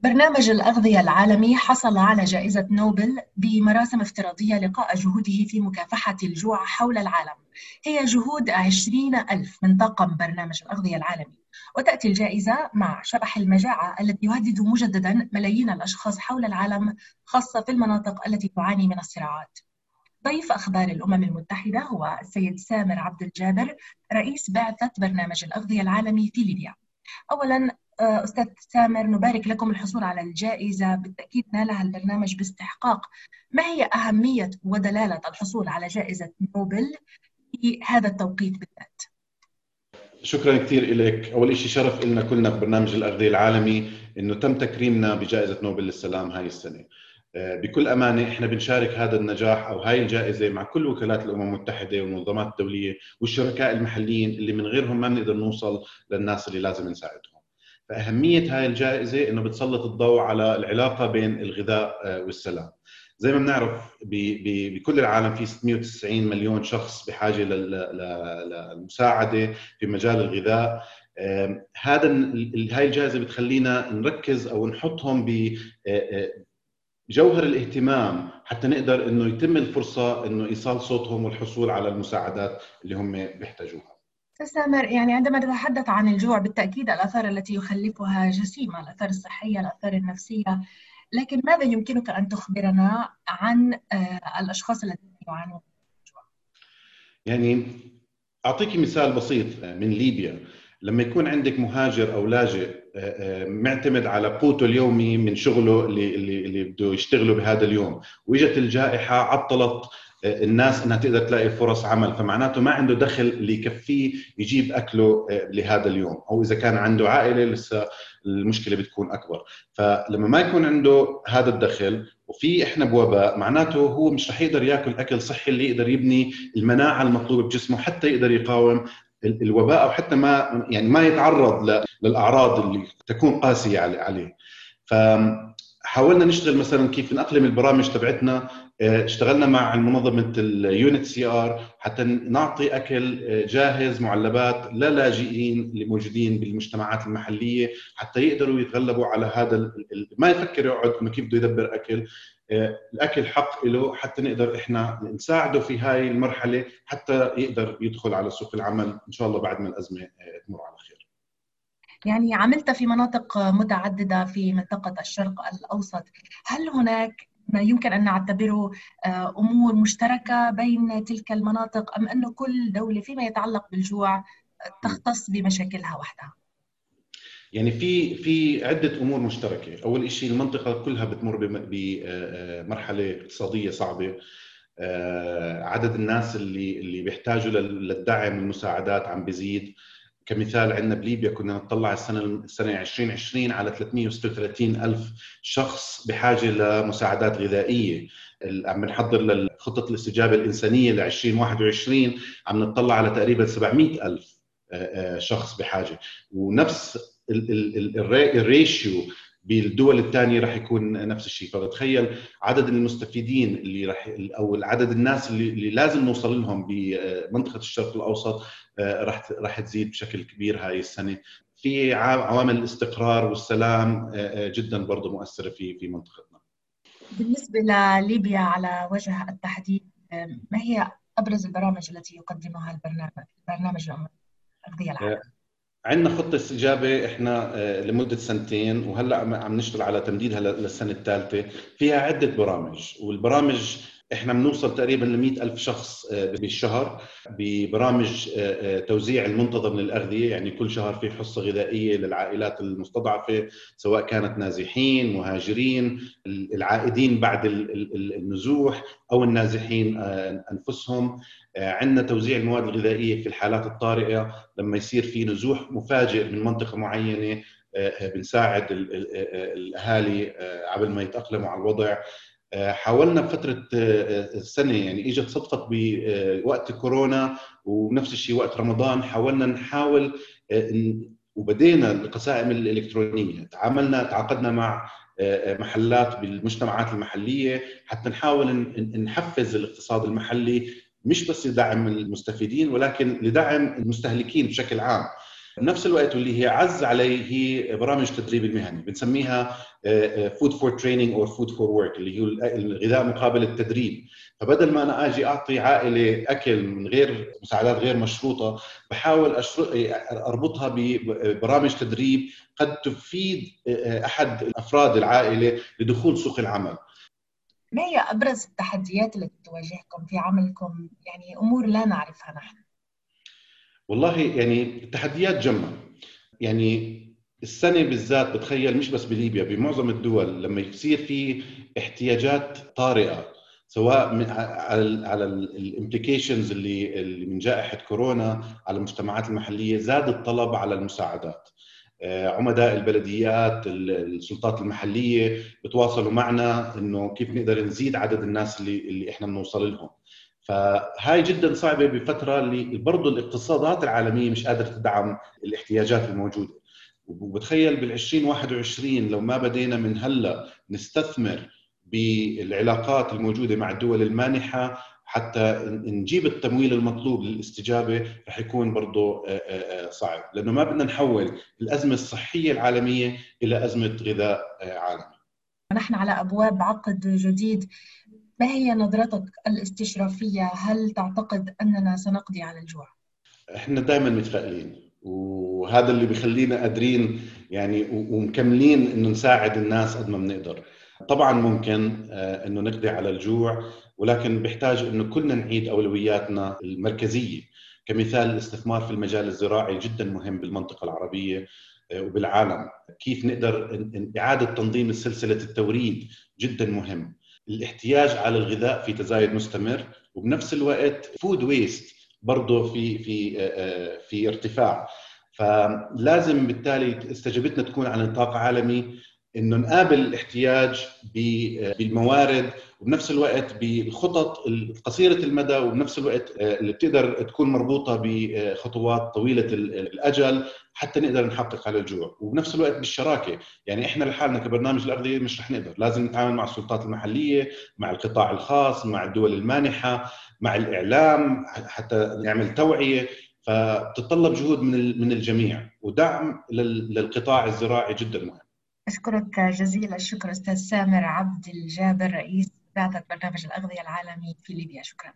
برنامج الأغذية العالمي حصل على جائزة نوبل بمراسم افتراضية لقاء جهوده في مكافحة الجوع حول العالم. هي جهود عشرين ألف من طاقم برنامج الأغذية العالمي. وتأتي الجائزة مع شبح المجاعة التي يهدد مجددا ملايين الأشخاص حول العالم خاصة في المناطق التي تعاني من الصراعات. ضيف أخبار الأمم المتحدة هو السيد سامر عبد الجابر رئيس بعثة برنامج الأغذية العالمي في ليبيا. أولا أستاذ سامر نبارك لكم الحصول على الجائزة بالتأكيد نالها البرنامج باستحقاق ما هي أهمية ودلالة الحصول على جائزة نوبل في هذا التوقيت بالذات؟ شكرا كثير لك أول شيء شرف لنا كلنا ببرنامج الاغذيه العالمي إنه تم تكريمنا بجائزة نوبل للسلام هاي السنة آه، بكل أمانة إحنا بنشارك هذا النجاح أو هاي الجائزة مع كل وكالات الأمم المتحدة والمنظمات الدولية والشركاء المحليين اللي من غيرهم ما بنقدر نوصل للناس اللي لازم نساعدهم. فأهمية هاي الجائزة إنه بتسلط الضوء على العلاقة بين الغذاء آه، والسلام. زي ما بنعرف بكل العالم في 690 مليون شخص بحاجة للمساعدة في مجال الغذاء هذا هاي الجائزة بتخلينا نركز أو نحطهم ب جوهر الاهتمام حتى نقدر إنه يتم الفرصة إنه ايصال صوتهم والحصول على المساعدات اللي هم بيحتاجوها. سامر يعني عندما نتحدث عن الجوع بالتأكيد الأثار التي يخلفها جسيمه، الأثار الصحية، الأثار النفسية، لكن ماذا يمكنك أن تخبرنا عن آه، الأشخاص الذين يعانون من الجوع؟ يعني أعطيك مثال بسيط من ليبيا. لما يكون عندك مهاجر أو لاجئ آه، آه، معتمد على قوته اليومي من شغله اللي اللي اللي بده يشتغله بهذا اليوم. وإجت الجائحة عطلت آه، الناس إنها تقدر تلاقي فرص عمل فمعناته ما عنده دخل اللي يكفيه يجيب أكله لهذا اليوم أو إذا كان عنده عائلة لسه المشكلة بتكون أكبر. فلما ما يكون عنده هذا الدخل وفي إحنا بوباء معناته هو مش رح يقدر ياكل أكل صحي اللي يقدر يبني المناعة المطلوبة بجسمه حتى يقدر يقاوم الوباء أو حتى ما يعني ما يتعرض للأعراض اللي تكون قاسية عليه. فحاولنا نشتغل مثلا كيف نأقلم البرامج تبعتنا آه، اشتغلنا مع منظمه ال UNHCR حتى نعطي أكل آه، جاهز معلبات للاجئين اللي موجودين بالمجتمعات المحلية حتى يقدروا يتغلبوا على هذا ما يفكر يقعد إنه كيف بده يدبر أكل آه، الأكل حق له حتى نقدر إحنا نساعده في هاي المرحلة حتى يقدر يدخل على سوق العمل إن شاء الله بعد ما الأزمة تمر على خير. يعني عملت في مناطق متعددة في منطقة الشرق الأوسط، هل هناك ما يمكن أن نعتبره آه، أمور مشتركة بين تلك المناطق أم انه كل دولة فيما يتعلق بالجوع تختص بمشاكلها وحدها؟ يعني في في عدة أمور مشتركة، أول شيء المنطقة كلها بتمر بمرحله اقتصادية صعبة. آه، عدد الناس اللي اللي بيحتاجوا للدعم والمساعدات عم بيزيد. كمثال عندنا بليبيا كنا نطلع السنة السنة 2020 على 336 ألف شخص بحاجة لمساعدات غذائية. عم بنحضر لخطه الاستجابة الإنسانية ل 2021 عم نطلع على تقريبا 700 ألف آه، آه، شخص بحاجة. ونفس الريشيو بالدول الثانية راح يكون نفس الشيء. فبتخيل عدد المستفيدين اللي راح أو عدد الناس اللي, اللي لازم نوصل لهم بمنطقة الشرق الأوسط آه، راح راح تزيد بشكل كبير هاي السنة. في عوامل الاستقرار والسلام آه، آه، جدا برضه مؤثرة في في منطقتنا. بالنسبة لليبيا على وجه التحديد ما هي أبرز البرامج التي يقدمها البرنامج برنامج الاغذيه العالمي عندنا خطة استجابة إحنا آه، لمدة سنتين وهلأ عم نشتغل على تمديدها للسنة الثالثة. فيها عدة برامج والبرامج إحنا بنوصل تقريبا ل ألف شخص آه، بالشهر ببرامج آه، توزيع المنتظم للاغذيه يعني كل شهر في حصة غذائية للعائلات المستضعفة سواء كانت نازحين مهاجرين العائدين بعد النزوح أو النازحين أنفسهم. عندنا توزيع المواد الغذائية في الحالات الطارئة. لما يصير في نزوح مفاجئ من منطقة معينة آه، آه، بنساعد الأهالي آه، قبل ما يتأقلموا على الوضع. حاولنا بفترة السنة يعني إجت صدفت بوقت كورونا ونفس الشيء وقت رمضان حاولنا نحاول وبدينا القسائم الإلكترونية. تعاملنا تعاقدنا مع محلات بالمجتمعات المحلية حتى نحاول نحفز الاقتصاد المحلي مش بس لدعم المستفيدين ولكن لدعم المستهلكين بشكل عام. بنفس الوقت واللي هي عز علي هي برامج التدريب المهني بنسميها food for training أو food for work اللي هو الغذاء مقابل التدريب. فبدل ما أنا آجي أعطي عائلة أكل من غير مساعدات غير مشروطة بحاول أربطها ببرامج تدريب قد تفيد أحد أفراد العائلة لدخول سوق العمل. ما هي أبرز التحديات اللي تواجهكم في عملكم يعني أمور لا نعرفها نحن. والله يعني التحديات جمة يعني السنة بالذات بتخيل مش بس بليبيا بمعظم الدول لما يصير في احتياجات طارئة سواء على على الامبليكيشنز اللي اللي من جائحة كورونا على المجتمعات المحلية زاد الطلب على المساعدات. آه، عمداء البلديات السلطات المحلية بتواصلوا معنا إنه كيف نقدر نزيد عدد الناس اللي اللي إحنا بنوصل لهم. فهاي جدا صعبة بفترة اللي برضه الاقتصادات العالمية مش قادرة تدعم الاحتياجات الموجودة. وبتخيل بال 2021 لو ما بدينا من هلأ نستثمر بالعلاقات الموجودة مع الدول المانحة حتى نجيب التمويل المطلوب للاستجابة رح يكون برضه صعب. لأنه ما بدنا نحول الأزمة الصحية العالمية إلى أزمة غذاء عالمي. نحن على أبواب عقد جديد. ما هي نظرتك الاستشرافية؟ هل تعتقد أننا سنقضي على الجوع؟ إحنا دائما متفائلين وهذا اللي بخلينا قادرين يعني ومكملين إنه نساعد الناس قد ما بنقدر. طبعا ممكن آه، إنه نقضي على الجوع ولكن بيحتاج إنه كلنا نعيد أولوياتنا المركزية كمثال الاستثمار في المجال الزراعي جدا مهم بالمنطقة العربية آه، وبالعالم كيف نقدر إعادة تنظيم سلسلة التوريد جدا مهم الاحتياج على الغذاء في تزايد مستمر وبنفس الوقت فود ويست برضه في في آه، في ارتفاع. فلازم بالتالي استجابتنا تكون على نطاق عالمي إنه نقابل الاحتياج بالموارد وبنفس الوقت بالخطط قصيرة المدى وبنفس الوقت آه، اللي بتقدر تكون مربوطة بخطوات طويلة الأجل حتى نقدر نحقق على الجوع. وبنفس الوقت بالشراكة. يعني إحنا لحالنا كبرنامج الاغذيه مش رح نقدر. لازم نتعامل مع السلطات المحلية مع القطاع الخاص مع الدول المانحة مع الإعلام حتى نعمل توعية. فبتتطلب جهود من من الجميع. ودعم للقطاع الزراعي جدا مهم. أشكرك جزيل الشكر أستاذ سامر عبد الجابر رئيس بعثة برنامج الأغذية العالمي في ليبيا. شكرا.